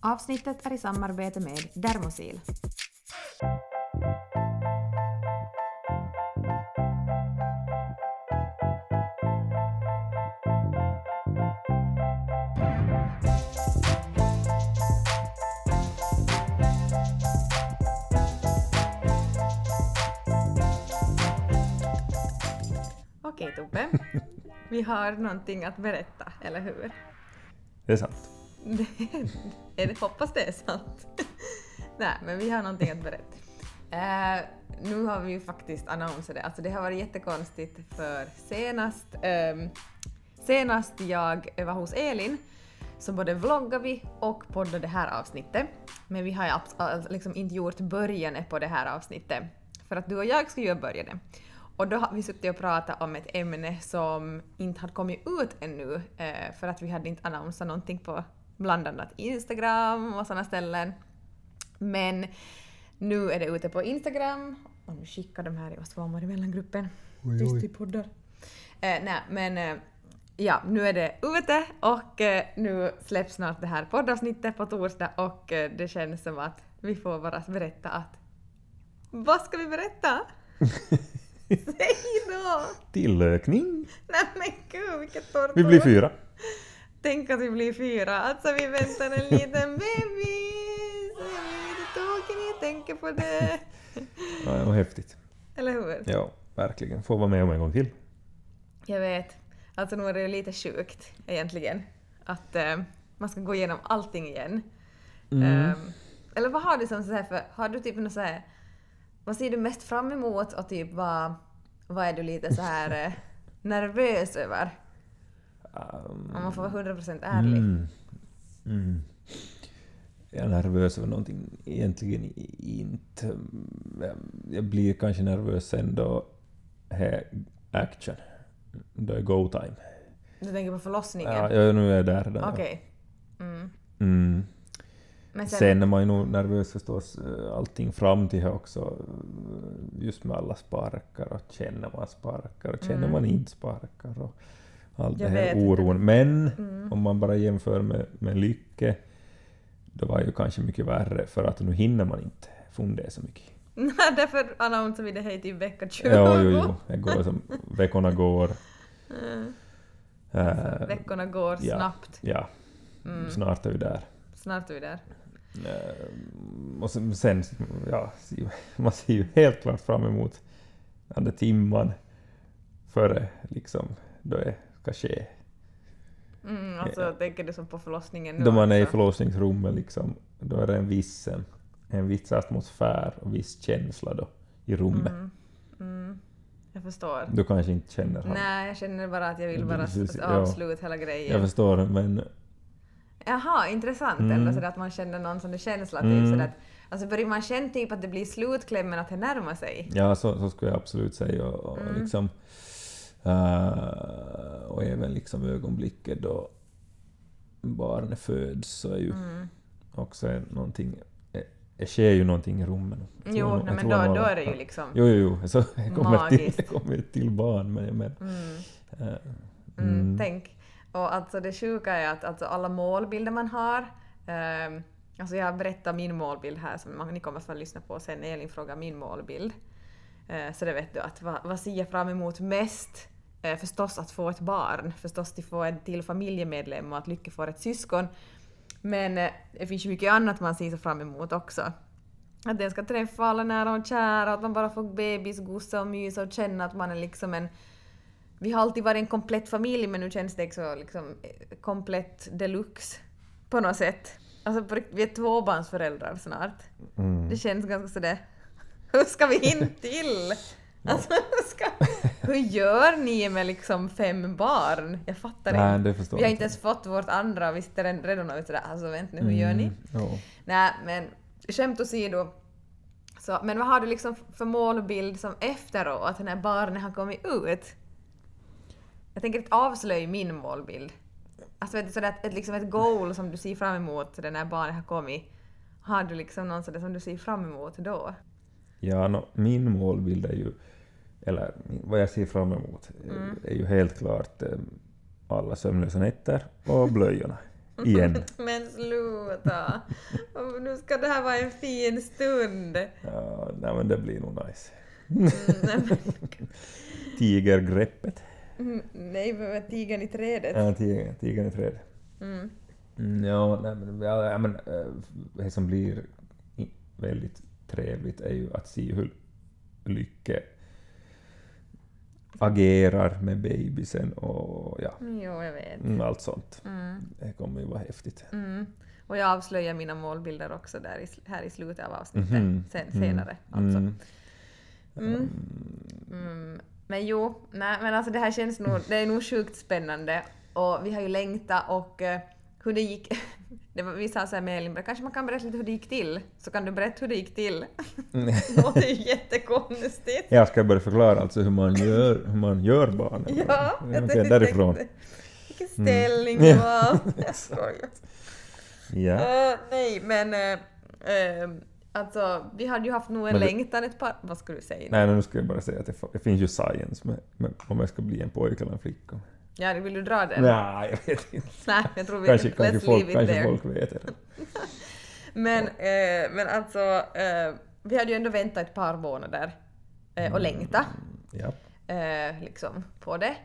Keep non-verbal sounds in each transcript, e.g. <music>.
Avsnittet är i samarbete med Dermosil. Okej Tobbe, <laughs> vi har någonting att berätta, eller hur? Det är sant. <laughs> Det, det, hoppas det är sant. <laughs> Nej, men vi har någonting att berätta. Uh, nu har vi ju faktiskt annonserat det. Alltså det har varit jättekonstigt för senast, um, senast jag var hos Elin så både vloggade vi och poddade det här avsnittet. Men vi har ju alltså, liksom inte gjort början på det här avsnittet. För att du och jag ska ju början. det. Och då har vi suttit och pratat om ett ämne som inte hade kommit ut ännu eh, för att vi hade inte annonsat någonting på bland annat Instagram och sådana ställen. Men nu är det ute på Instagram. Och nu skickar de här i oss två i mellangruppen. Tyst i poddar. Eh, nej, men eh, ja, nu är det ute och eh, nu släpps snart det här poddavsnittet på torsdag och eh, det känns som att vi får bara berätta att... Vad ska vi berätta? <laughs> Säg då! Tillökning. Nej men gud vilket torrt Vi blir fyra. Tänk att vi blir fyra. Alltså vi väntar en liten bebis. Jag blir lite tokig när jag tänker på det. Ja, det var häftigt. Eller hur? Ja, verkligen. Få vara med om en gång till. Jag vet. Alltså nu är det lite sjukt egentligen. Att eh, man ska gå igenom allting igen. Mm. Ehm, eller vad har du som så här för, har du typ något så här, vad ser du mest fram emot och typ vad, vad är du lite så här eh, nervös över? Um, Om man får vara 100% ärlig. Mm. Mm. Jag är nervös över någonting egentligen inte. Jag- blir kanske nervös sen då det är action. Då är go time. Du tänker på förlossningen? Ja, jag, nu är jag där. där. Okej. Mm. Mm. Men sen, Sen är man ju nog nervös förstås eh, allting fram till det också. eh, Just med alla sparkar och känner man sparkar och känner Mm. man inte sparkar och allt Jag det här vet inte. oron. Men Mm. om man bara jämför med, med Lycke, då var ju kanske mycket värre för att nu hinner man inte fundera så mycket. <laughs> Nej, därför annonserar vi det här till vecka 20. Ja, jo, jo, det går som veckorna går. Mm. <laughs> Eh, Veckorna går ja. snabbt. ja, Mm. snart är vi där. Snart är vi där. Eh, och sen, sen ja, <laughs> man ser ju helt klart fram emot den där timman före liksom, då det ska ske. Mm, alltså tänker du som på förlossningen nu Då man är i också? förlossningsrummet liksom, då är det en viss, en, viss atmosfär och viss känsla då i rummet. Mm. Mm. Jag förstår. Du kanske inte känner han. Nej, jag känner bara att jag vill bara ja. avsluta hela grejen. Jag förstår, men Jaha, intressant Mm. ändå sådär att man känner någon sån känsla typ Mm. sådär att Alltså börjar man känna typ att det blir slutklämmen, att det närmar sig? ja, så, så skulle jag absolut säga. Och, och Mm. liksom, eh, och även liksom ögonblicket då barnet föds så är ju Mm. också är någonting, eh, det sker ju någonting i tror Jo, jag men då, då är det ju liksom... Jo, jo, jo. <laughs> Så jag kommer till, jag kommer till barn, men jag menar... Mm. eh, Mm. Tänk. Och alltså det sjuka är att alltså alla målbilder man har ehm, Alltså jag har berättat min målbild här som ni kommer att få lyssna på sen. Elin frågar min målbild. Så det vet du att vad, vad ser jag fram emot mest? Eh, förstås att få ett barn, förstås att få en till familjemedlem och att Lycke får ett syskon. Men eh, det finns ju mycket annat man ser så fram emot också. Att den ska träffa alla nära och kära, att man bara får bebis, gossa och mysa och känna att man är liksom en vi har alltid varit en komplett familj men nu känns det också liksom eh, komplett deluxe på något sätt. Alltså vi är tvåbarnsföräldrar snart. Mm. Det känns ganska sådär... <laughs> Hur ska vi in till? Alltså, hur, ska, hur gör ni med liksom fem barn? Jag fattar Nej, inte. det förstår Vi har inte ens fått vårt andra och vi sitter redan- och är sådär alltså vänta nu, hur gör ni? Mm, jo. Nej, men skämt åsido. Så, men vad har du liksom för målbild som efteråt, när barnen har kommit ut? Jag tänker inte avslöja min målbild. Alltså vet du, sådär ett, liksom ett goal som du ser fram emot det när barnet har kommit. Har du liksom någon sådär som du ser fram emot då? Ja, nå, min målbild är ju, eller vad jag ser fram emot, Mm. är ju helt klart eh, alla sömnlösa nätter och blöjorna. <laughs> Igen. Men sluta! Nu ska det här vara en fin stund. Ja, nej men det blir nog nice. Mm, <laughs> Tigergreppet. Mm, Nej, men tigern i trädet. Ja, tiger, tigern i trädet. Mm. Mm, ja, nej, men, ja, men eh, det som blir väldigt trevligt är ju att se hur Lycke agerar med babysen och ja, Jo, jag vet. mm, allt sånt. Mm. Det kommer ju vara häftigt. Mm. Och jag avslöjar mina målbilder också där i, här i slutet av avsnittet. Mhm. Sen, Mm. senare alltså. Mm. Mm. Mm. Men jo, nej, men alltså det här känns nog, det är nog sjukt spännande och vi har ju längtat och eh, hur det gick, det var, vi sa såhär med Elin, kanske man kan berätta lite hur det gick till, så kan du berätta hur det gick till. Mm. <laughs> Det låter ju jättekonstigt. Jag ska börja förklara alltså hur man gör, hur man gör barnen. <laughs> Ja, Okej, jag tänkte- därifrån. Vilken ställning Mm. det var. <laughs> Jag skojar. Ja. Eh, nej, men eh, eh, alltså vi hade ju haft nog en det- längtan ett par... Vad skulle du säga? Nej, nu ska jag bara säga att det, det finns ju science med, med om jag ska bli en pojke eller en flicka. Ja, vill du dra den? Nej, jag vet inte. Nej, jag tror vi... Kanske, kanske, folk, kanske folk vet det. <laughs> Men, eh, men alltså, eh, vi hade ju ändå väntat ett par månader eh, och längta Ja. eh, liksom på det.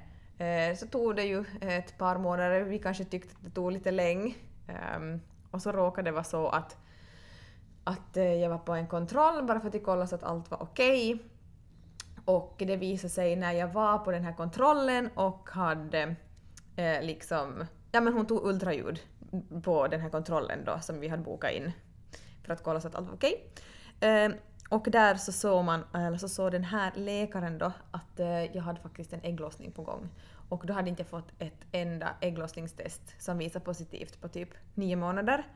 Eh, så tog det ju ett par månader, vi kanske tyckte att det tog lite länge. Ehm, och så råkade det vara så att, att eh, jag var på en kontroll bara för att kolla så att allt var okej. Och det visade sig när jag var på den här kontrollen och hade eh, liksom, ja men hon tog ultraljud på den här kontrollen då som vi hade bokat in för att kolla så att allt var okej. Eh, och där så såg man, eller så såg den här läkaren då att eh, jag hade faktiskt en ägglossning på gång. Och då hade inte jag fått ett enda ägglossningstest som visade positivt på typ nio månader.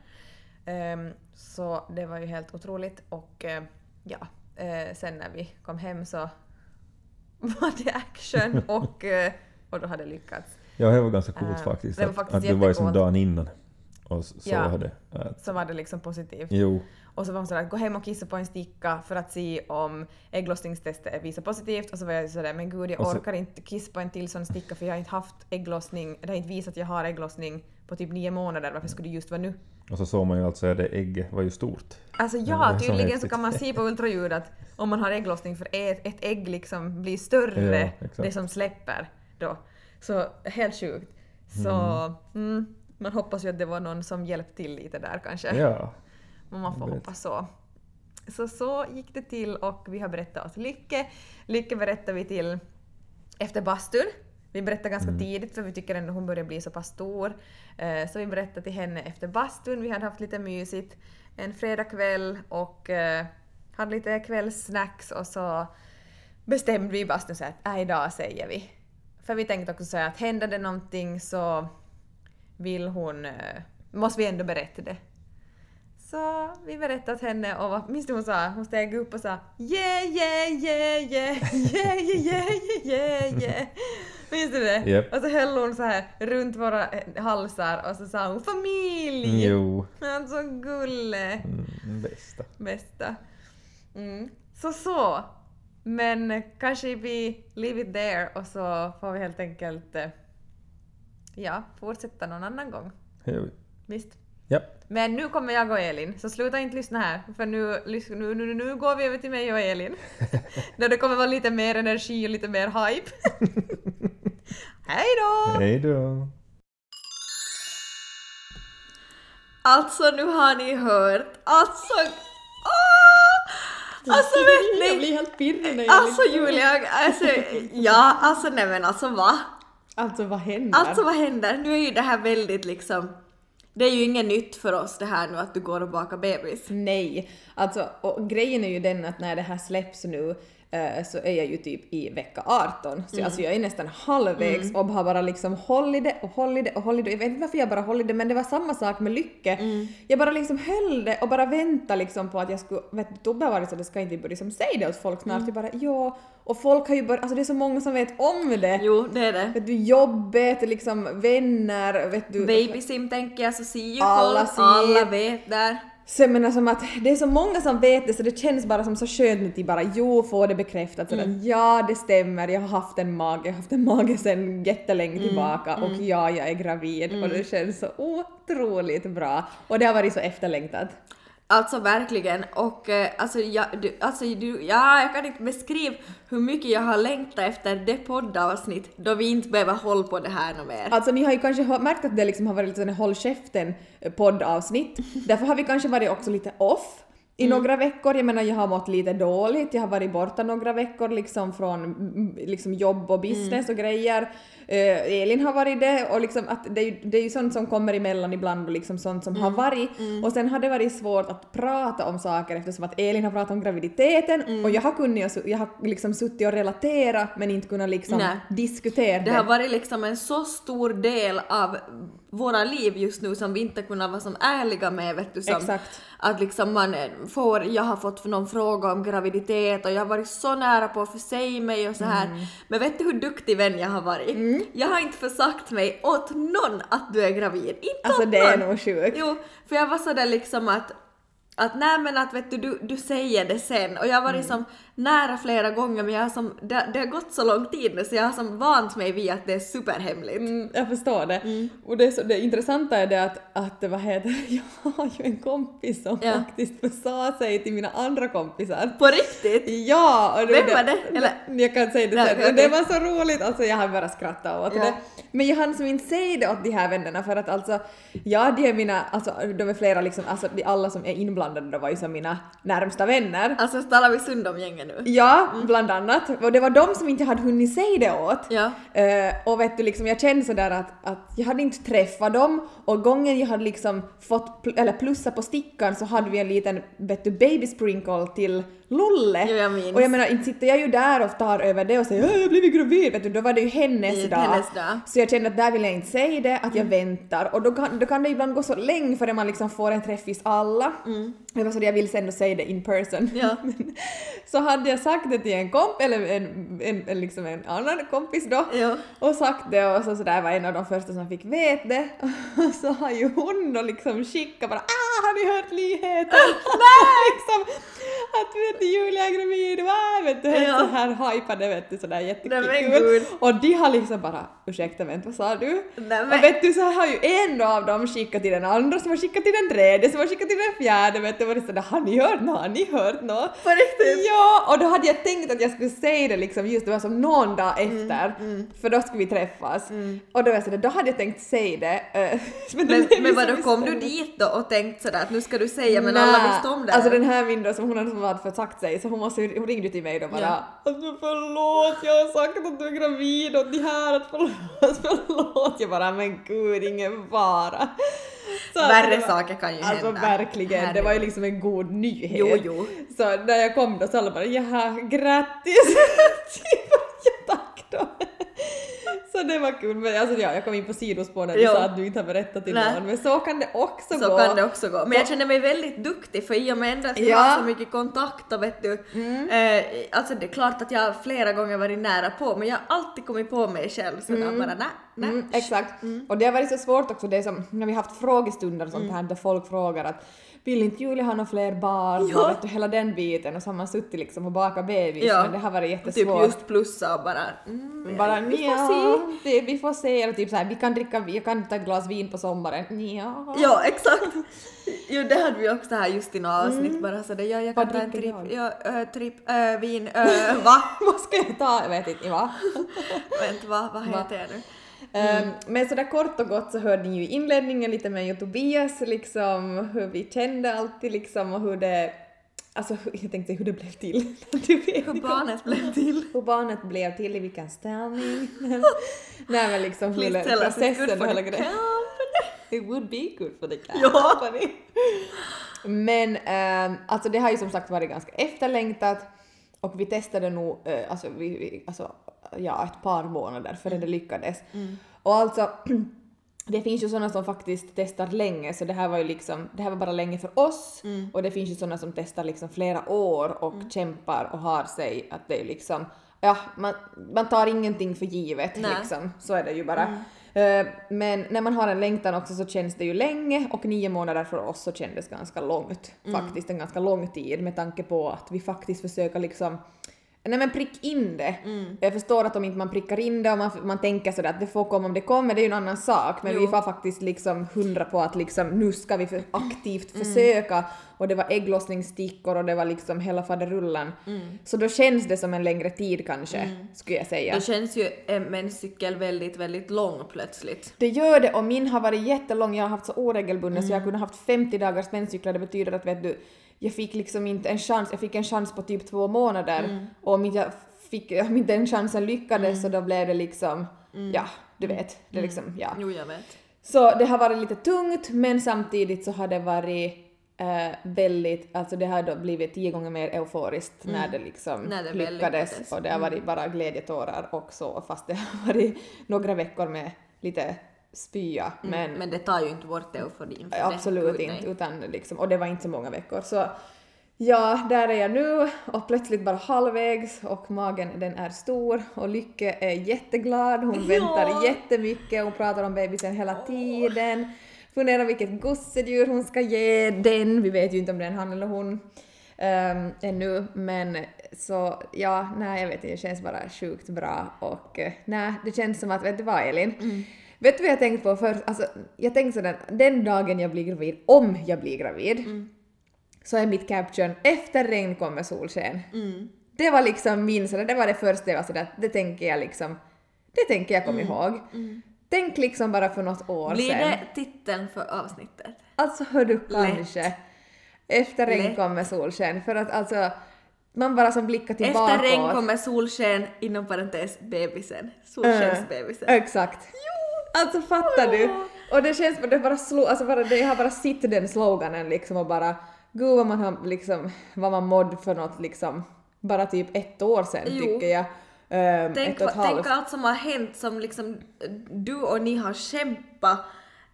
Ehm, så det var ju helt otroligt och eh, ja, eh, sen när vi kom hem så var det action <laughs> och, eh, och då hade det lyckats. ja, det var ganska coolt Äh, faktiskt. det var att, faktiskt att du var ju som dagen innan. Och så Ja. hade... Att, Så var det liksom positivt. jo. Och så var hon sådär, gå hem och kissa på en sticka för att se om ägglossningstestet visar positivt. Och så var jag sådär, men gud jag så- orkar inte kissa på en till sån sticka för jag har inte haft ägglossning, det har inte visat att jag har ägglossning på typ nio månader, varför skulle det just vara nu? Och så såg man ju alltså att det ägget var ju stort. Alltså Ja, tydligen så kan man se på ultraljud att om man har ägglossning för ett, ett ägg liksom blir större, Ja, det som släpper då. Så helt sjukt. Så mm, man hoppas ju att det var någon som hjälpte till lite där kanske. Ja. Men man får hoppas så. Så så gick det till och vi har berättat åt Lycke. Lycke berättade vi till efter bastun. Vi berättade ganska Mm. tidigt för vi tycker ändå hon börjar bli så pass stor. Eh, Så vi berättade till henne efter bastun. Vi hade haft lite mysigt en fredagkväll och eh, hade lite kvällssnacks och så bestämde vi i bastun så att "Äh, idag säger vi. För vi tänkte också säga att händer det någonting så vill hon, eh, måste vi ändå berätta det. Så vi berättade åt henne och vad, minns du hon sa? Hon steg upp och sa yeah, yeah, yeah, yeah, yeah, yeah, yeah, yeah. Minns du det? Yep. Och så höll hon så här runt våra eh, halsar och så sa hon familj! Jo. Han så gulle. Mm, bästa. Bästa. Mm. Så så. Men kanske vi leave it there och så får vi helt enkelt eh, ja, fortsätta någon annan gång. Ja. Visst. Ja. Men nu kommer jag och Elin, så sluta inte lyssna här, för nu, nu, nu, nu går vi över till mig och Elin. <laughs> Där det kommer vara lite mer energi och lite mer hype. <laughs> Hej då! Hej då. Alltså nu har ni hört, alltså... Åh! Alltså vet Jag ni? blir helt pirrig när jag Alltså Julia, alltså, ja alltså nej men alltså va? Alltså vad händer? Alltså vad händer? Nu är ju det här väldigt liksom... Det är ju inget nytt för oss det här nu att du går och bakar bebis. Nej, alltså och grejen är ju den att när det här släpps nu så är jag ju typ i vecka 18. Så alltså jag är nästan halvvägs och har bara liksom hållit det och hållit det och hållit det. Jag vet inte varför jag bara hållit det men det var samma sak med Lycke. Jag bara liksom höll det och bara väntade liksom på att jag skulle, vet du Tobbe har varit så det ska inte börja liksom säga det åt folk snart. Jag bara ja, och folk har ju börjat, alltså det är så många som vet om det. Jo, det är det. Vet du, jobbet, liksom vänner, vet du. Babysim tänker jag så ser ju Alla folk, ser. alla vet där. Så jag menar som att det är så många som vet det så det känns bara som så skönt till bara jo, få det bekräftat sådär Mm. att ja, det stämmer, jag har haft en mage, jag har haft en mage sedan jättelänge Mm. tillbaka och ja, jag är gravid och det känns så otroligt bra och det har varit så efterlängtat. Alltså verkligen. Och eh, alltså, jag, du, alltså du, ja, jag kan inte beskriva hur mycket jag har längtat efter det poddavsnitt då vi inte behöver hålla på det här något mer. Alltså ni har ju kanske märkt att det liksom har varit lite sån håll käften eh, poddavsnitt. Därför har vi kanske varit också lite off i Mm. några veckor. Jag menar jag har mått lite dåligt, jag har varit borta några veckor liksom från mm, liksom jobb och business Mm. och grejer. Eh, Elin har varit det och liksom att det är, ju, det är ju sånt som kommer emellan ibland och liksom sånt som Mm. har varit. Och sen har det varit svårt att prata om saker eftersom att Elin har pratat om graviditeten Mm. och jag har kunnat, jag har liksom suttit och relaterat men inte kunnat liksom Nej. diskutera Det har varit liksom en så stor del av våra liv just nu som vi inte kunnat vara som ärliga med vet du. Som Exakt. Att liksom man eh, får, jag har fått någon fråga om graviditet och jag har varit så nära på att försäga mig och så här. Mm. Men vet du hur duktig vän jag har varit? Jag har inte försagt mig åt någon att du är gravid. Inte Alltså åt det är någon. nog sjukt. Jo, för jag var sådär liksom att att nej men att vet du, du, du säger det sen och jag har varit som nära flera gånger men jag har som, det, det har gått så lång tid nu så jag har som vant mig vid att det är superhemligt. Mm, jag förstår det. Mm. Och det, så, det intressanta är det att, att vad heter <laughs> jag har ju en kompis som Ja. faktiskt försa sig till mina andra kompisar. På riktigt? Ja! Och Vem var det? Eller? Jag kan säga det Nej, sen. okej, Det var så roligt, alltså jag har bara skrattat åt Ja. det. Men jag hann som inte säga det åt de här vännerna för att alltså, ja de är mina, alltså de är flera liksom, alltså alla som är inblandade då var ju som mina närmsta vänner. Alltså talar vi synd om gänget nu? Ja, bland annat. Och det var de som inte hade hunnit säga det åt. Ja. Eh, och vet du, liksom, jag kände sådär att, att jag hade inte träffat dem och gången jag hade liksom fått pl- eller plussa på stickan så hade vi en liten vet du, baby sprinkle till Lulle. Jo, jag minns. och jag menar, inte sitter jag ju där och tar över det och säger "Åh, jag har blivit gravid, vet du, då var det ju hennes Det dag. hennes dag. Så jag kände att där vill jag inte säga det, att jag väntar. Och då kan, då kan det ibland gå så länge före man liksom får en träffis alla. Det var så jag vill sen säga det in person. Ja. <laughs> Så hade jag sagt det till en komp eller en, en, en, liksom en annan kompis då Ja. och sagt det och så, så där var en av de första som fick veta det <laughs> och så har ju hon då liksom skickat bara ah har ni hört nyheten? <laughs> liksom, att vet du Julia är gravid, wow, vet du, Ja. så här hypade vet du sådär men jättekul. Och de har liksom bara ursäkta vänta vad sa du? Nej, men- Och vet du så har ju en av dem skickat till den andra som har skickat till den tredje som har skickat till den fjärde vet du och det sådär har ni hört nå? Har ni hört nå? På riktigt? Ja, och då hade jag tänkt att jag skulle säga det liksom just det var som någon dag efter, för då skulle vi träffas. Och då var jag sådär, då hade jag tänkt säga det. eh, <laughs> Men, men så vadå, kom du dit då och tänkte sådär att nu ska du säga men Nä, alla visste om det? Alltså den här min då som hon hade som hade försagt sig så hon, måste, hon ringde till mig då bara Ja. alltså förlåt jag har sagt att du är gravid och det här att förlåt, <laughs> förlåt. Jag bara men gud ingen fara. Så Värre var- saker kan ju Alltså hända. verkligen, det var ju liksom en god nyhet. Jo, jo. Så när jag kom då så alla bara jaha grattis! <laughs> Typ, ja tack då. Så det var kul, men alltså ja, jag kom in på sidospår när du Jo. sa att du inte har berättat till Nej. någon, men så kan det också Så gå. kan det också gå. Men jag känner mig väldigt duktig för i och med ändå att vi Ja. har så mycket kontakt och vet du. Eh, alltså det är klart att jag flera gånger varit nära på men jag har alltid kommit på mig själv så där bara nej, nej. Mm, exakt. Och det har varit så svårt också, det är som när vi har haft frågestunder och sånt här där folk frågar att vill inte Julia ha några fler barn? Ja. Och hela den biten och så har man suttit liksom och bakat bebis Ja. men det har varit Typ jättesvårt. just plussa och bara mm, bara vi får se. det, vi får se. Eller typ så här, vi kan dricka, jag kan ta ett glas vin på sommaren. Ja. Ja, exakt. Jo, det hade vi också här just i något avsnitt bara sådär, ja jag kan Vad ta en tripp, ja, äh, tripp, äh, vin, äh, va? <laughs> Vad ska jag ta? Jag vet inte, va? <laughs> Vänta, va, vad heter jag nu? Ehm, men sådär kort och gott så hörde ni ju i inledningen lite med och Tobias liksom hur vi kände alltid liksom och hur det Alltså <laughs> jag tänkte hur det blev till. <laughs> Hur barnet blev till. hur barnet blev till, i vilken ställning. <laughs> Nej men liksom hur good processen och hela grejen. It would be good for the Ja. company. Men ehm, alltså det har ju som sagt varit ganska efterlängtat och vi testade nog eh, alltså, vi, vi, alltså, ja, ett par månader före det lyckades. Och alltså <clears throat> det finns ju sådana som faktiskt testar länge så det här var ju liksom, det här var bara länge för oss och det finns ju sådana som testar liksom flera år och kämpar och har sig att det är liksom, ja man, man tar ingenting för givet Nej. liksom, så är det ju bara. Eh, Men när man har en längtan också så känns det ju länge och nio månader för oss så kändes ganska långt. Faktiskt en ganska lång tid med tanke på att vi faktiskt försöker liksom Nej men prick in det. Jag förstår att om inte man prickar in det och man, man tänker sådär att det får komma om det kommer, det är ju en annan sak. Men Jo. vi var faktiskt liksom hundra på att liksom nu ska vi för aktivt försöka och det var ägglossningsstickor och det var liksom hela faderullan. Så då känns det som en längre tid kanske, skulle jag säga. Då känns ju en menscykel väldigt, väldigt lång plötsligt. Det gör det och min har varit jättelång, jag har haft så oregelbunden så jag Mm. kunde haft 50 dagars menscyklar, det betyder att vet du, jag fick liksom inte en chans, jag fick en chans på typ två månader Mm. och om inte jag fick, om inte den chansen lyckades så då blev det liksom, Mm. ja, du vet, det liksom, ja. Jo, jag vet. Så det har varit lite tungt men samtidigt så har det varit eh, väldigt, alltså det har då blivit tio gånger mer euforiskt när det liksom Mm. När det lyckades. Mm. och det har varit bara glädjetårar och så fast det har varit <laughs> några veckor med lite spya men, Mm, Men det tar ju inte bort euforin för absolut det. inte utan liksom, och det var inte så många veckor så Ja, där är jag nu och plötsligt bara halvvägs och magen den är stor och Lycke är jätteglad, hon Ja. väntar jättemycket, hon pratar om bebisen hela tiden. Funderar vilket gosedjur hon ska ge den, vi vet ju inte om det är en han eller hon um, ännu men så ja, nej jag vet inte, det känns bara sjukt bra och eh, nej det känns som att, vet du vad Elin? Mm. Vet du vad jag tänkte på först? Alltså, jag tänkte sådär, den dagen jag blir gravid, om jag blir gravid, Mm. så är mitt caption “Efter regn kommer solsken”. Mm. Det var liksom min sådär, det var det första jag var sådär, det tänker jag liksom, det tänker jag komma ihåg. Tänk liksom bara för något år Mm. Blir sedan. det titeln för avsnittet? Alltså hör du kanske. Efter regn Lätt. kommer solsken. För att alltså, man bara som blickar tillbaka. Efter regn kommer solsken, inom parentes bebisen. Solskensbebisen. Exakt. Alltså fattar du? Och det känns som det bara slog, alltså bara, det, jag har bara sett den sloganen liksom och bara gud vad man har liksom, vad man mådde för något liksom, bara typ ett år sedan Jo. tycker jag. Um, Tänk, tänk allt som har hänt som liksom du och ni har kämpat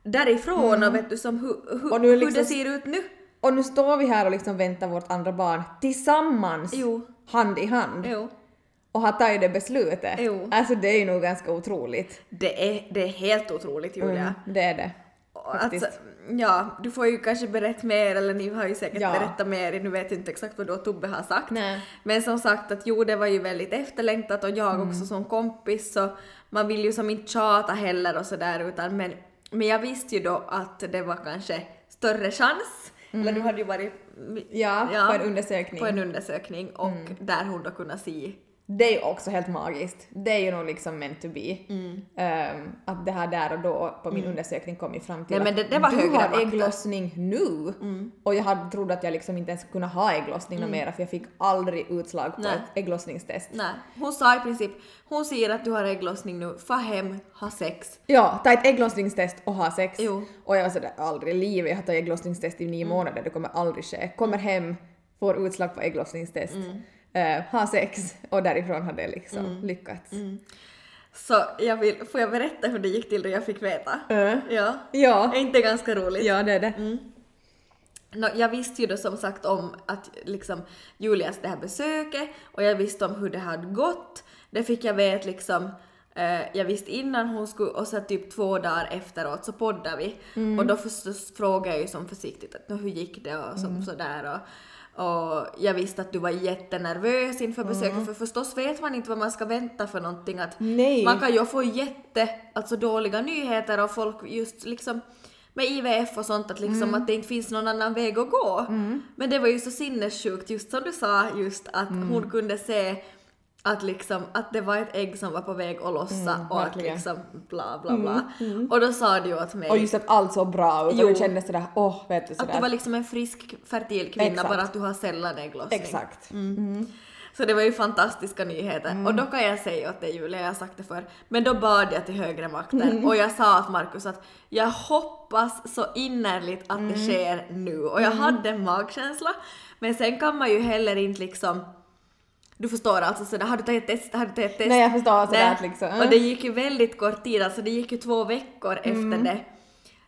därifrån och vet du som hur, hur, Mm. Hur liksom- det ser ut nu. Och nu står vi här och liksom väntar vårt andra barn tillsammans, Jo. hand i hand, Jo. Och har tagit det beslutet. Jo. Alltså det är ju nog ganska otroligt. Det är, det är helt otroligt Julia. Mm, det är det. Och. Alltså, ja, du får ju kanske berätta mer, eller ni har ju säkert Ja. berättat mer, nu vet jag inte exakt vad då Tobbe har sagt. Nej. Men som sagt att jo, det var ju väldigt efterlängtat och jag Mm. också som kompis så man vill ju som inte tjata heller och sådär utan men, men jag visste ju då att det var kanske större chans. Eller du hade ju varit Mm. Ja, på en undersökning. på en undersökning och där hon då kunde se Det är ju också helt magiskt. Det är ju nog liksom meant to be. Mm. Ehm, att det här där och då på min undersökning kom ju fram till Nej, att det- det du har ägglossning nu. Mm. Och jag hade trodde att jag liksom inte ens kunna ha ägglossning mm. mera för jag fick aldrig utslag på Nej. ett ägglossningstest. Nej, hon sa i princip, hon säger att du har ägglossning nu, fa hem, ha sex. Ja, ta ett ägglossningstest och ha sex. Jo. Mm. Och jag var sådär, aldrig i livet, jag har tagit ägglossningstest i nio månader, det kommer aldrig ske. Kommer hem, får utslag på ägglossningstest, Mm. Eh, ha sex och därifrån har det liksom Mm. lyckats. Så jag vill, får jag berätta hur det gick till då jag fick veta? Eh, Ja. ja. Är inte ganska roligt? ja, det är det. Mm. Nå, jag visste ju då som sagt om att liksom Julias det här besöket och jag visste om hur det hade gått. Det fick jag veta liksom eh, jag visste innan hon skulle och så typ två dagar efteråt så poddade vi och då förstås frågade jag ju som försiktigt att "Nå, hur gick det och som sådär och och jag visste att du var jättenervös inför besöket för förstås vet man inte vad man ska vänta för någonting. Att Nej. man kan ju få jätte, alltså dåliga nyheter och folk just liksom med IVF och sånt att liksom att det inte finns någon annan väg att gå. Men det var ju så sinnessjukt just som du sa just att hon kunde se att liksom att det var ett ägg som var på väg att lossa och att verkligen. liksom bla bla bla. Och då sa du ju åt mig Och just att allt såg bra ut och det kändes sådär, åh, vet du att sådär. du var liksom en frisk fertil kvinna Exakt. bara att du har sällan ägglossning. Exakt. Så det var ju fantastiska nyheter. Och då kan jag säga åt dig Julia, jag har sagt det förr, men då bad jag till högre makter och jag sa åt Markus att jag hoppas så innerligt att det sker nu. Och jag hade en magkänsla, men sen kan man ju heller inte liksom du förstår alltså sådär, har du tagit test, har du tagit test? Nej, jag förstår sådär att liksom, Och det gick ju väldigt kort tid, alltså det gick ju två veckor efter det.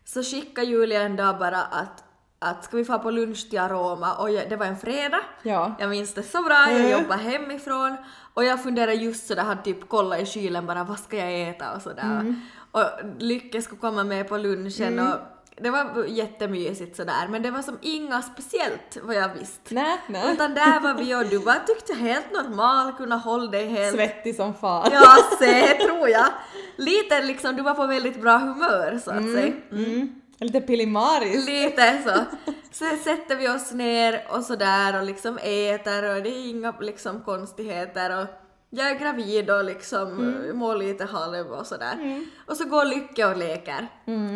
Så skickade Julia en dag bara att, att ska vi få på lunch till Aroma och jag, det var en fredag. Ja. Jag minns det så bra, jag Mm. jobbade hemifrån och jag funderade just sådär, hade typ kollat i kylen bara vad ska jag äta och sådär. Mm. och Lycke skulle komma med på lunchen och det var jättemysigt sådär men det var som inga speciellt vad jag visste. Nej, nej. Utan där var vi och du var tyckte helt normal, kunna hålla dig helt... Svettig som fan. Ja, se tror jag. Lite liksom, du var på väldigt bra humör så att säga. Mm. Lite pillimaris. Lite så. Så sätter vi oss ner och sådär och liksom äter och det är inga liksom konstigheter och jag är gravid och liksom mår lite halv och sådär. Och så går Lycke och leker.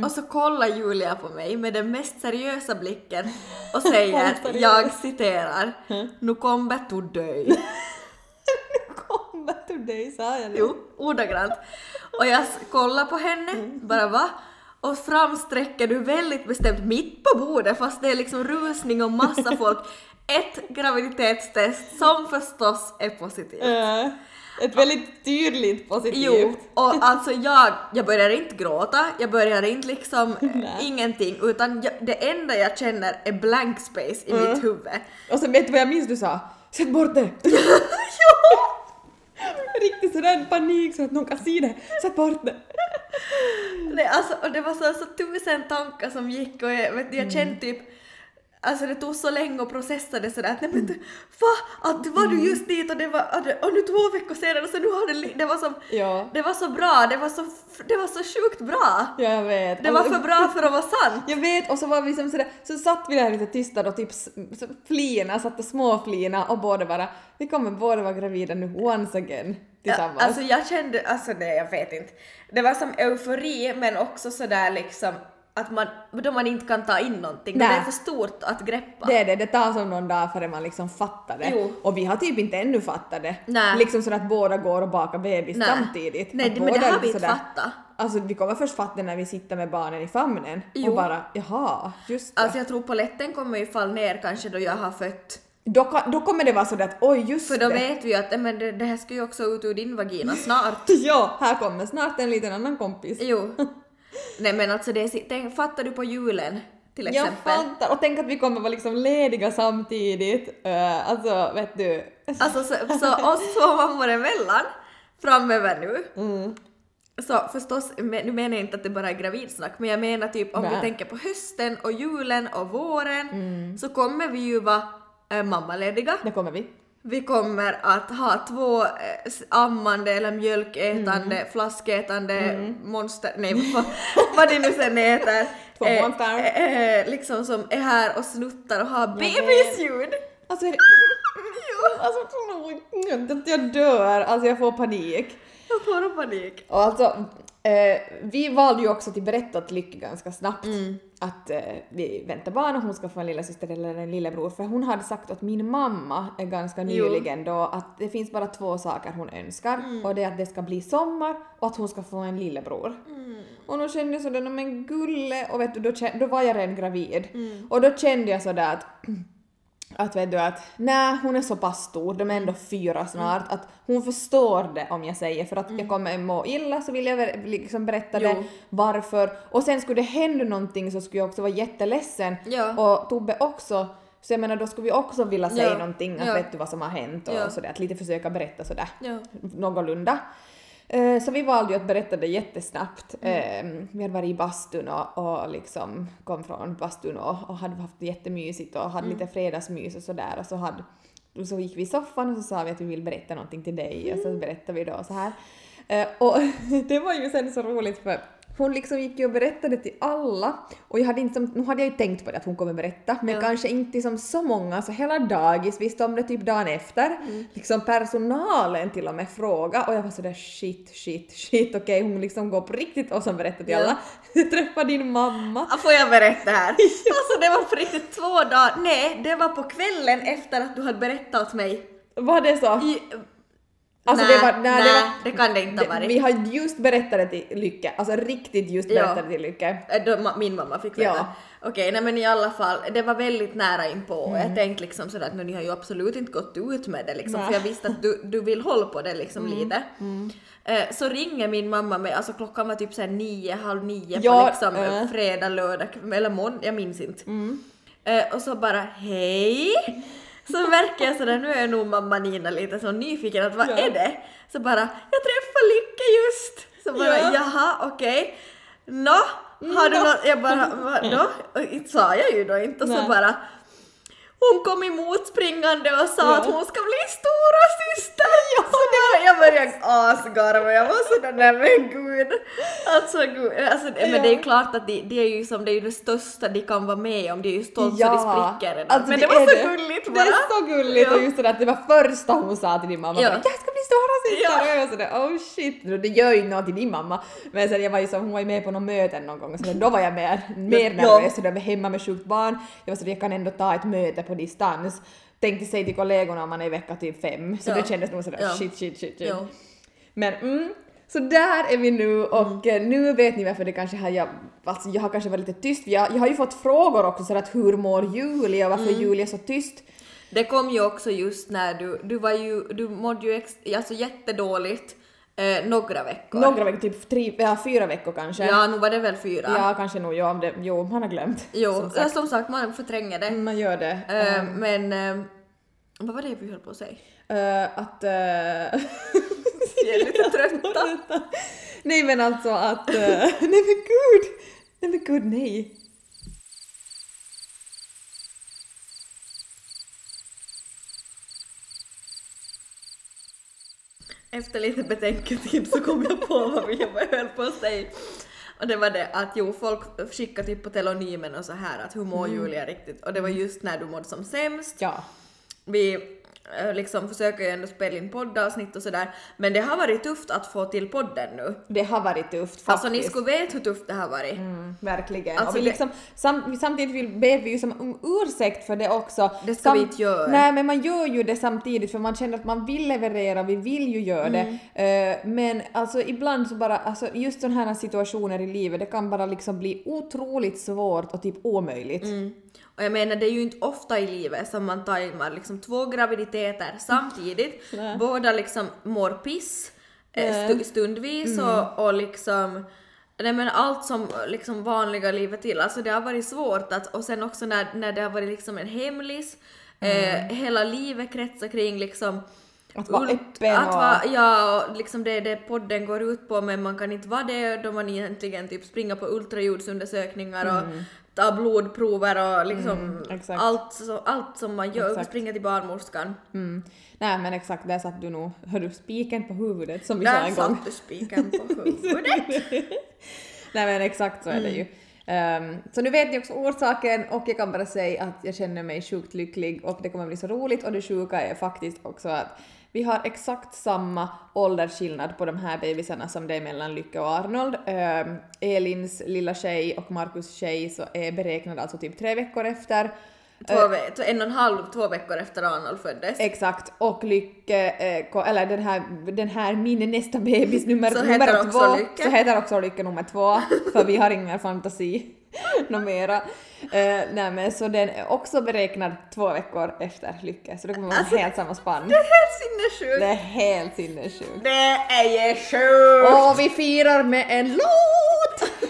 Och så kollar Julia på mig med den mest seriösa blicken <laughs> och säger, jag citerar, nu kommer du dö. <laughs> Kommer till dig, sa jag det? Jo, ordagrant. Och jag kollar på henne, bara va? Och framsträcker du väldigt bestämt mitt på bordet fast det är liksom rusning och massa <laughs> folk. Ett graviditetstest som förstås är positivt. Eh, ett väldigt tydligt positivt. Jo, och alltså jag, jag börjar inte gråta, jag börjar inte liksom eh, Nej. ingenting utan jag, det enda jag känner är blank space i mitt huvud. Och sen vet du vad jag minns du sa? Sätt bort det! <laughs> Riktigt sådär panik så att någon kan se det. Sätt bort det! Det, alltså, och det var så, så tusen tankar som gick och jag, vet, jag kände typ Alltså det tog så länge att processa det sådär att nej men du, va? Att var du just dit och det var, och nu två veckor senare så nu har det, det var som, Ja. det var så bra, det var så, det var så sjukt bra! Ja, jag vet. Det var för bra för att vara sant! Jag vet, och så var vi som sådär, så satt vi där lite tysta och typ så flina, satt och småflina och båda bara, vi kommer båda vara gravida nu once again tillsammans. Ja, alltså jag kände, alltså nej jag vet inte. Det var som eufori men också sådär liksom att man, då man inte kan ta in någonting, då det Nej. är för stort att greppa. Det är det, det tar som någon dag före man liksom fattar det. Jo. Och vi har typ inte ännu fattat det. Nej. Liksom så att båda går och bakar bebis Nej. samtidigt. Nej, Att men det har vi lite inte fattat. Alltså vi kommer först fatta det när vi sitter med barnen i famnen Jo. och bara jaha, just det. Alltså jag tror polletten kommer ju falla ner kanske då jag har fött. då, då kommer det vara sådär att oj just För då det. vet vi ju att men det, det här ska ju också ut ur din vagina snart. <laughs> Ja, här kommer snart en liten annan kompis. Jo. <laughs> Nej men alltså det är, tänk, fattar du på julen till Jag exempel? fattar, och tänk att vi kommer vara liksom lediga samtidigt. Uh, alltså vet du. Alltså så, så oss två mammor emellan framöver nu. Mm. Så förstås, nu menar jag inte att det bara är gravidsnack, men jag menar typ om vi Nej. tänker på hösten och julen och våren Mm. så kommer vi ju vara äh, mammalediga. Det kommer vi. Vi kommer att ha två eh, ammande eller mjölkätande, Mm. flaskätande monster, nej vad, <laughs> vad det nu sen heter. <laughs> Två eh, monster. eh, eh, liksom som är här och snuttar och har bebisljud. Alltså, är det... alltså jag, att jag dör, alltså jag får panik. Jag får panik. Och alltså, eh, vi valde ju också till berätta till Lykke ganska snabbt Mm. Att eh, vi väntar barn och hon ska få en lillasyster eller en lillebror för hon hade sagt åt min mamma eh, ganska nyligen då att det finns bara två saker hon önskar Mm. och det är att det ska bli sommar och att hon ska få en lillebror. Mm. Och då kände jag sådär, "Nå, men gulle, och vet du, då, då var jag redan gravid. Mm. Och då kände jag sådär att <clears throat> att vet du att nej hon är så pass stor, de är ändå fyra snart, att hon förstår det om jag säger för att jag kommer må illa så vill jag liksom berätta det Jo. varför och sen skulle det hända någonting så skulle jag också vara jätteledsen Ja. och Tobbe också så jag menar då skulle vi också vilja säga Ja. någonting att Ja. vet du vad som har hänt och Ja. sådär att lite försöka berätta sådär Ja. någorlunda. Eh, Så vi valde ju att berätta det jättesnabbt. Mm. Eh, Vi hade varit i bastun och, och liksom kom från bastun och, och hade haft det jättemysigt och hade Mm. lite fredagsmys och sådär och så, hade, och så gick vi i soffan och så sa vi att vi vill berätta någonting till dig och så Mm. berättade vi då så här. Eh, Och <laughs> det var ju sen så roligt för hon liksom gick ju och berättade till alla och jag hade inte som, nu hade jag ju tänkt på det att hon kommer berätta men Ja. kanske inte som så många så hela dagis visste om det typ dagen efter. Mm. Liksom personalen till och med fråga och jag var sådär shit, shit, shit okej hon liksom går på riktigt och som berättar till Ja. alla. <laughs> Jag träffade din mamma. Får jag berätta här? <laughs> Alltså det var på riktigt två dagar, nej det var på kvällen efter att du hade berättat åt mig. Var det så? I, Alltså nej, det var, nej, nej, det, var, det kan det inte ha varit. Vi har just berättat det till Lycke, alltså riktigt just berättat det till Lycke. Äh, då, min mamma fick veta. Ja. Okej, nej men i alla fall, det var väldigt nära inpå. Mm. Jag tänkte liksom sådär att "Nå, ni har ju absolut inte gått ut med det liksom, Nej. Mm. för jag visste att du, du vill hålla på det liksom lite. Eh, så ringer min mamma mig, alltså klockan var typ såhär nio, halv nio Ja, på liksom äh. Mm. fredag, lördag, eller måndag, jag minns inte. Eh, och så bara hej! Så märker jag sådär, nu är nog mamma Nina lite så nyfiken att vad Ja. är det? Så bara, jag träffade Lycke just! Så bara Ja. jaha okej. Nå, har du Nå. något? Jag bara vadå? Och inte sa jag ju då inte och så bara hon kom emot springande och sa Ja. att hon ska bli stora syster. <laughs> Ja, så det var, jag började asgarva, jag var sådär nej men gud. Alltså gud, alltså, men det är ju klart att det, det är ju som det är ju det största de kan vara med om, det är ju stolt så det spricker alltså men det, det var så det. gulligt Det bara. är så gulligt Ja. och just det där att det var första hon sa till din mamma. Ja. Jag ska bli stora syster! Ja. Och jag sådär oh shit. Det gör ju något till din mamma. Men sen jag var ju så, hon var ju med på något möten någon gång så då var jag mer, mer Ja. nervös. Så då var jag hemma med sjukt barn. Jag var så jag kan ändå ta ett möte på distans. Tänkte säga till kollegorna om man är i vecka typ fem. Så Ja. det kändes nog sådär Ja. shit shit shit. shit. Ja. Men mm, så där är vi nu och eh, nu vet ni varför det kanske har jag, alltså jag har kanske varit lite tyst. Jag, jag har ju fått frågor också så att hur mår Julia och varför Julia är så tyst. Det kom ju också just när du, du var ju, du mådde ju ex, alltså jättedåligt eh, några veckor. Några veckor, typ tre, ja, fyra veckor kanske. Ja, nu var det väl fyra. Ja, kanske nog. Ja, om det, jo, man har glömt. jo, som sagt. som sagt man förtränger det. Man gör det. Eh, Ehm, men eh, vad var det vi höll på att säga? eh, att... eh, Vi är lite trötta. <laughs> nej men alltså att... eh, <laughs> nej men gud! Nej men gud nej. Efter lite betänketid så kom jag på vad vi höll på att säga. Och det var det att jo, folk skickade typ på telonymen och så här att hur mår Julia riktigt? Och det var just när du mådde som sämst. Ja. Vi liksom försöker ju ändå spela in poddavsnitt och sådär, men det har varit tufft att få till podden nu. Det har varit tufft faktiskt. Alltså ni skulle veta hur tufft det har varit. Mm, verkligen. Alltså och vi det- liksom, sam, samtidigt vill, ber vi ju som om ursäkt för det också. Det ska vi inte göra. Nej men man gör ju det samtidigt för man känner att man vill leverera, vi vill ju göra Mm. det. Eh, men alltså ibland så bara, alltså just sådana här situationer i livet det kan bara liksom bli otroligt svårt och typ omöjligt. Mm. Och jag menar det är ju inte ofta i livet som man tajmar liksom två graviditeter samtidigt. <laughs> Båda liksom mår piss eh, stu, stundvis och, och liksom Nej men allt som liksom vanliga livet till, alltså det har varit svårt att, och sen också när, när det har varit liksom en hemlis, eh, hela livet kretsar kring liksom Att vara öppen att och- vara, Ja, och liksom det är det podden går ut på men man kan inte vara det. Då man egentligen typ springer på ultraljudsundersökningar och ta blodprover och liksom Mm, allt, så, allt som man gör, Exakt. springa till barnmorskan. Mm. Nej men exakt, där satt du nog, hör du spiken på huvudet som vi sa Där en gång. satt du spiken på <laughs> huvudet. Nej men exakt så är det ju. Ehm, så nu vet ni också orsaken och jag kan bara säga att jag känner mig sjukt lycklig och det kommer bli så roligt och det sjuka är faktiskt också att vi har exakt samma åldersskillnad på de här bebisarna som det är mellan Lycke och Arnold. Ehm, Elins lilla tjej och Markus tjej så är beräknad alltså typ tre veckor efter. två, ve- två- en och en halv, två veckor efter Arnold föddes. Exakt, och Lycke, eh, eller den här, den här min nästa bebis nummer, Så nummer heter två, Lycke. så heter också Lycke nummer två, för vi har ingen fantasi <laughs> något mera. Eh, nej men så den är också beräknad två veckor efter Lycke, så det kommer vara Alltså, helt samma spann. Det är helt sinnessjukt. Det är helt sinnessjukt. Det är ju sjukt! Och vi firar med en låt! <laughs>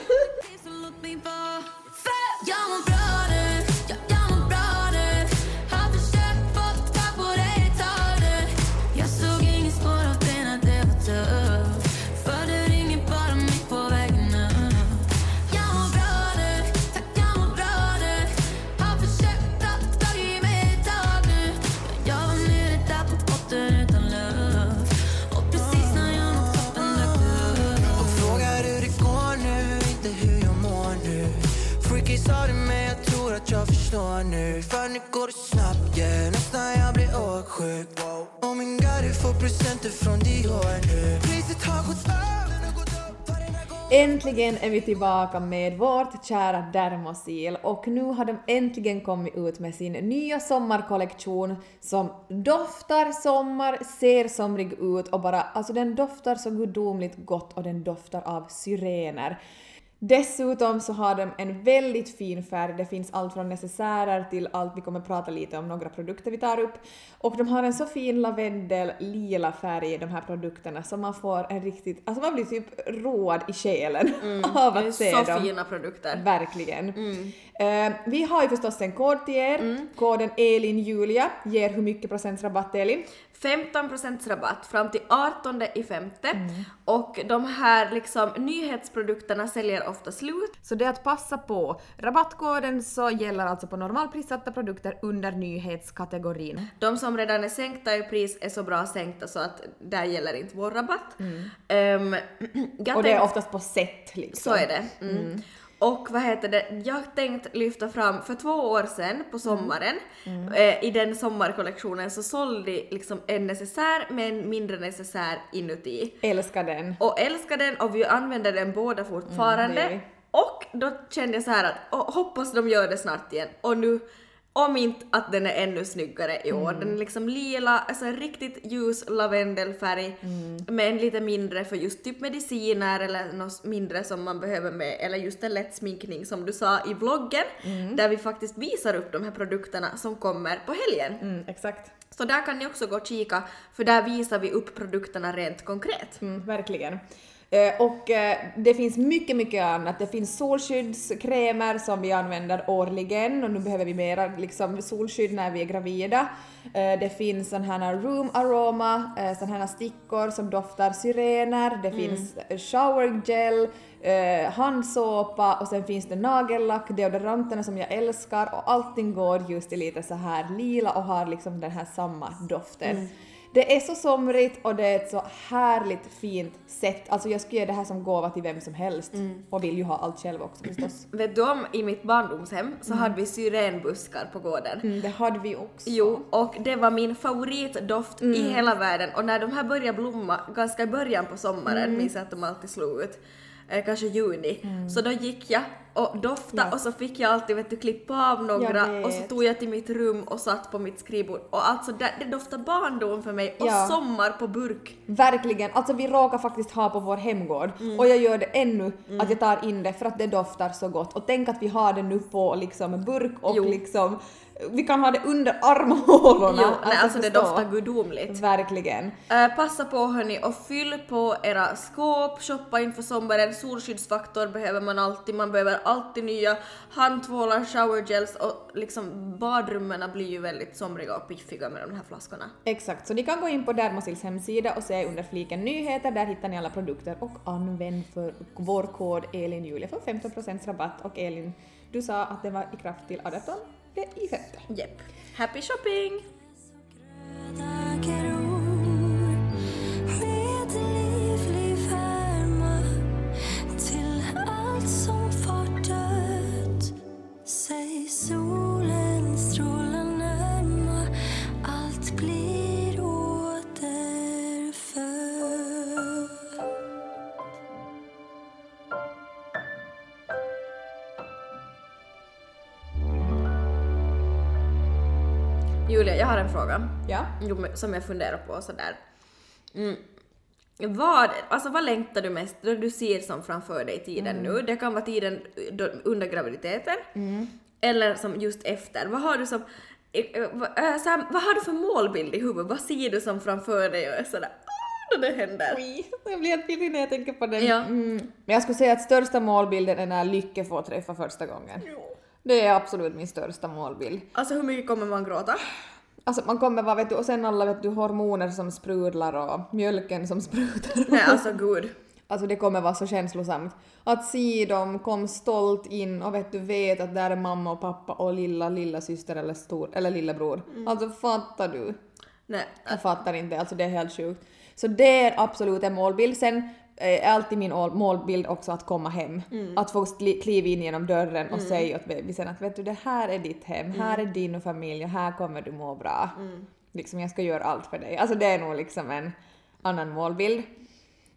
förstår nu För nu går det snabbt yeah, nästan jag blir åksjuk Oh min god, du får presenter från Dior nu. Priset har gått upp, Äntligen är vi tillbaka med vårt kära Dermosil. Och nu har de äntligen kommit ut med sin nya sommarkollektion som doftar sommar, ser somrig ut och bara, alltså den doftar så gudomligt gott och den doftar av syrener. Dessutom så har de en väldigt fin färg, det finns allt från necessärer till allt, vi kommer prata lite om några produkter vi tar upp. Och de har en så fin lavendel lila färg i de här produkterna så man får en riktigt, alltså man blir typ road i själen <laughs> av Det är att se så dem. fina produkter. Verkligen. Eh, vi har ju förstås en kod till er. Koden ELINJULIA ger hur mycket procents rabatt Elin? 15% rabatt fram till 18 i femte och de här liksom nyhetsprodukterna säljer ofta slut. Så det är att passa på. Rabattkoden så gäller alltså på normalprissatta produkter under nyhetskategorin. De som redan är sänkta i pris är så bra sänkta så att där gäller inte vår rabatt. Ehm, <clears throat> jag Och det är oftast på sätt liksom. Så är det. Mm. Och vad heter det, jag tänkte lyfta fram, för två år sedan på sommaren, eh, i den sommarkollektionen så sålde de liksom en necessär med en mindre necessär inuti. Älskar den. Och älskar den och vi använder den båda fortfarande. vi. och då kände jag så här att hoppas de gör det snart igen. Och nu, om inte att den är ännu snyggare i år. Den är liksom lila, alltså en riktigt ljus lavendelfärg med en lite mindre för just typ mediciner eller något mindre som man behöver med eller just en lätt sminkning som du sa i vloggen där vi faktiskt visar upp de här produkterna som kommer på helgen. Mm, exakt. Så där kan ni också gå och kika för där visar vi upp produkterna rent konkret. Mm, verkligen. Eh, och eh, det finns mycket, mycket annat. Det finns solskyddskrämer som vi använder årligen och nu behöver vi mera liksom, solskydd när vi är gravida. Eh, det finns sån här room aroma, sån här stickor som doftar syrener, det finns eh, shower gel, handsåpa och sen finns det nagellack, deodoranterna som jag älskar och allting går just i lite så här lila och har liksom den här samma doften. Det är så somrigt och det är ett så härligt fint sätt. Alltså jag skulle ge det här som gåva till vem som helst. Och vill ju ha allt själv också förstås. <clears throat> Vet du om, i mitt barndomshem så hade vi syrenbuskar på gården. Mm, det hade vi också. Jo, och det var min favoritdoft i hela världen och när de här började blomma ganska i början på sommaren, minns jag att de alltid slog ut, eh, kanske juni, så då gick jag och doftade Ja. och så fick jag alltid vet du klippa av några och så tog jag till mitt rum och satt på mitt skrivbord och alltså det, det doftar barndom för mig och Ja. sommar på burk. Verkligen. Alltså vi råkar faktiskt ha på vår hemgård och jag gör det ännu att jag tar in det för att det doftar så gott. Och tänk att vi har det nu på liksom burk och Jo. liksom vi kan ha det under armhålorna. Jo, nej, alltså det doftar gudomligt. Verkligen. Eh, passa på hörni och fyll på era skåp, shoppa inför sommaren, solskyddsfaktor behöver man alltid, man behöver alltid nya handtvålar, showergels och liksom badrummen blir ju väldigt somriga och piffiga med de här flaskorna. Exakt, så ni kan gå in på Dermosils hemsida och se under fliken nyheter, där hittar ni alla produkter och använd för vår kod ELINJULIA för 15% rabatt och Elin, du sa att det var i kraft till 18 det är i femte. Jepp. Happy shopping! Julia, jag har en fråga Ja? Jo, som jag funderar på sådär. Mm. Vad, alltså vad längtar du mest då du ser som framför dig tiden nu? Det kan vara tiden under graviditeten eller som just efter. Vad har du som eh, eh, eh, så här, vad har du för målbild i huvudet? Vad ser du som framför dig och är sådär när det händer? Oj, jag blir helt pirrig när jag tänker på den. Ja. Mm. Men jag skulle säga att största målbilden är när Lycke får träffa första gången. Det är absolut min största målbild. Alltså hur mycket kommer man gråta? Alltså man kommer vara vet du, och sen alla vet du hormoner som sprudlar och mjölken som sprutar. Nej alltså gud. Alltså det kommer vara så känslosamt. Att se dem kom stolt in och vet du vet att där är mamma och pappa och lilla lilla syster eller stor eller lillebror. Alltså fattar du? Nej. Jag fattar inte, alltså det är helt sjukt. Så det är absolut en målbild. Sen är alltid min ål- målbild också att komma hem. Att få kliva in genom dörren och säga åt bebisen att vet du det här är ditt hem, här är din familj och här kommer du må bra. Liksom jag ska göra allt för dig. Alltså det är nog liksom en annan målbild.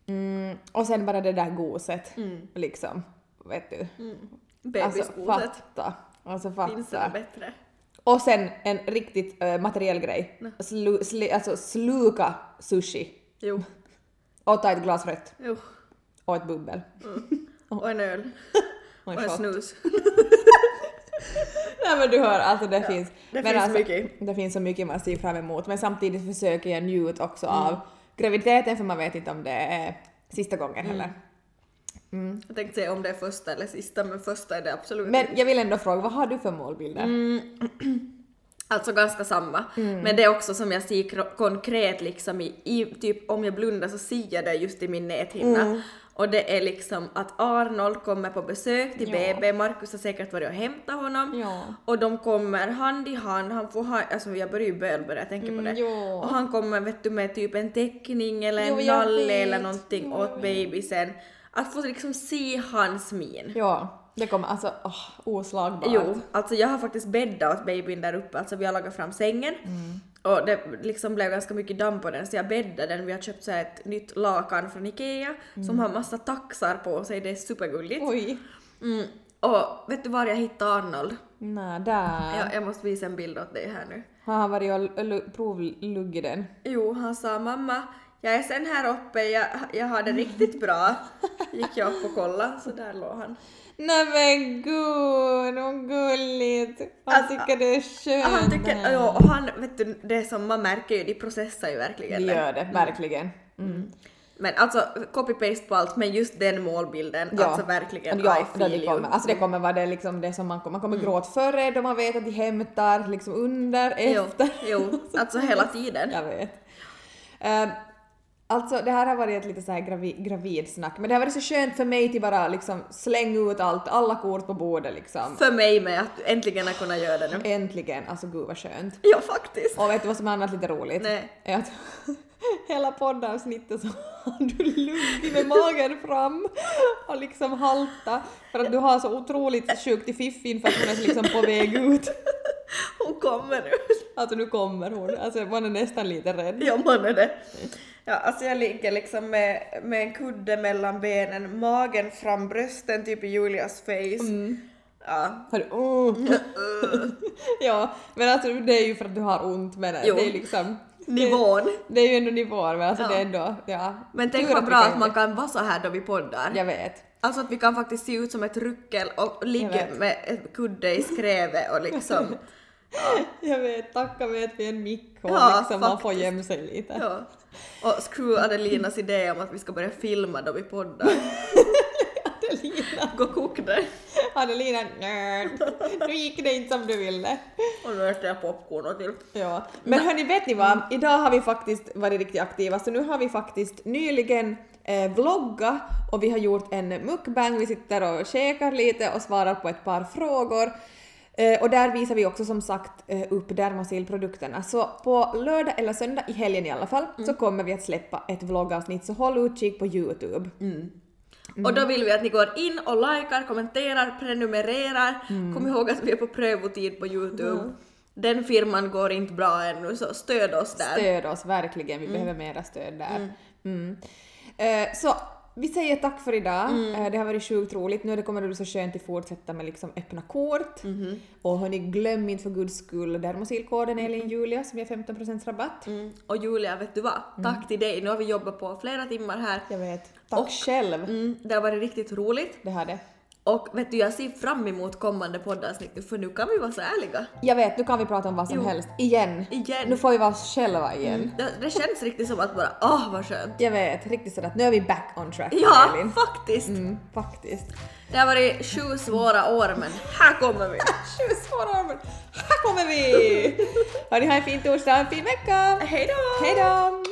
Mm, och sen bara det där goset, liksom. Vet du? Alltså Bebisgoset. fatta. Alltså Finns det fatta. bättre? Och sen en riktigt uh, materiell grej. Slu, sli, alltså sluka sushi Jo. Och ta ett glas rött Jo. och ett bubbel. Och en öl. Och <laughs> Och en en shot. snus. <laughs> Nej men du hör, alltså det finns. det finns alltså, mycket. Det finns så mycket man ser fram emot men samtidigt försöker jag njuta också Mm. av graviditeten för man vet inte om det är sista gången heller. Jag tänkte säga om det är första eller sista men första är det absolut Men jag vill ändå fråga, vad har du för målbilder? Mm. Alltså ganska samma. Men det är också som jag ser konkret liksom i, i typ om jag blundar så ser jag det just i min näthinna. Och det är liksom att Arnold kommer på besök till Ja. BB, Markus har säkert varit och hämtat honom. Ja. Och de kommer hand i hand, han får ha, alltså jag börjar ju bölbörja jag tänker på det. ja. Och han kommer vet du med typ en teckning eller en Jo, nalle eller någonting åt bebisen. Att få liksom se hans min. Ja, det kommer alltså oh, oslagbart. Jo, alltså jag har faktiskt bäddat åt babyn där uppe, alltså vi har lagat fram sängen och det liksom blev ganska mycket damm på den så jag bäddade den. Vi har köpt så ett nytt lakan från Ikea som har massa taxar på sig, det är supergulligt. Oj. Mm. Och vet du var jag hittade Arnold? Nej, där. Jag, jag måste visa en bild åt dig här nu. Har han varit och provluggit den? Jo, han sa mamma, jag är sen här uppe, jag, jag har det riktigt bra. <laughs> Gick jag upp och kollade, så där låg han. Nej men gud, vad gulligt. Han Alltså, tycker det är skönt. Han tycker, ja, och han, vet du, det som man märker ju, de processar ju verkligen det. gör det, verkligen. Men alltså copy-paste på allt, men just den målbilden, Ja. alltså verkligen ja, I det feel det you. kommer. Alltså det kommer vara det, liksom det som man kommer, man kommer gråta före då man vet att de hämtar, liksom under, Jo, efter. jo, <laughs> alltså hela tiden. Jag vet. Ehm, alltså det här har varit ett lite så här gravi, gravidsnack, men det har varit så skönt för mig till bara liksom slänga ut allt, alla kort på bordet liksom. För mig med att äntligen ha kunnat göra det nu. Äntligen, alltså gud vad skönt. Ja, faktiskt. Och vet du vad som är annat lite roligt? Nej. Är att <laughs> hela poddavsnittet så har du luggit med magen fram och liksom halta för att du har så otroligt sjukt i fiffin för att hon är liksom på väg ut. Hon kommer nu. Alltså nu kommer hon, alltså man är nästan lite rädd. Ja, man är det. Ja, alltså jag ligger liksom med, med en kudde mellan benen, magen fram, brösten typ i Julias face. Ja. Har du, oh. <laughs> ja, men alltså det är ju för att du har ont men Jo. det är liksom Nivån. Det är ju ändå nivån men alltså Ja. det är ändå, ja. Men tänk vad bra att man det. kan vara så här då vi poddar. Jag vet. Alltså att vi kan faktiskt se ut som ett ruckel och ligga med kudde i skrevet och liksom... <laughs> <laughs> Jag vet, tacka vet vi en och Ja, liksom man får gömma sig lite. Ja. Och screw Adelinas idé om att vi ska börja filma då vi poddar. <laughs> Adelina. Gå kok det. Adelina, nörd. Nu gick det inte som du ville. Och nu äter jag popcorn och till. Ja. Men hörni, vet ni vad? Idag har vi faktiskt varit riktigt aktiva, så nu har vi faktiskt nyligen eh, vloggat och vi har gjort en mukbang, vi sitter och käkar lite och svarar på ett par frågor. Eh, och där visar vi också som sagt eh, upp Dermosil-produkterna. Så på lördag eller söndag, i helgen i alla fall, så kommer vi att släppa ett vloggavsnitt, så håll utkik på Youtube. Och då vill vi att ni går in och likar, kommenterar, prenumererar. Kom ihåg att vi är på prövotid på Youtube. Den firman går inte bra ännu så stöd oss där. Stöd oss verkligen, vi behöver mera stöd där. Mm. Eh, så vi säger tack för idag. Eh, det har varit sjukt roligt. Nu kommer det bli så skönt att fortsätta med liksom öppna kort. Och hörni, glöm inte för guds skull Dermosilkoden Elin Julia som ger 15% rabatt. Mm. Och Julia, vet du vad? Tack till dig. Nu har vi jobbat på flera timmar här. Jag vet. Tack Och- själv. Mm, det har varit riktigt roligt. Det har det. Och vet du, jag ser fram emot kommande poddavsnitt för nu kan vi vara så ärliga. Jag vet, nu kan vi prata om vad som Jo. helst. Igen. Igen. Nu får vi vara oss själva igen. Det, det känns riktigt som att bara, åh vad skönt. Jag vet, riktigt sådär att nu är vi back on track Ja, Elin. faktiskt. Mm, faktiskt. Det har varit sju svåra år men här kommer vi. <laughs> Sju svåra men här kommer vi! Hörni, ha en fin torsdag, en fin vecka! Hej då!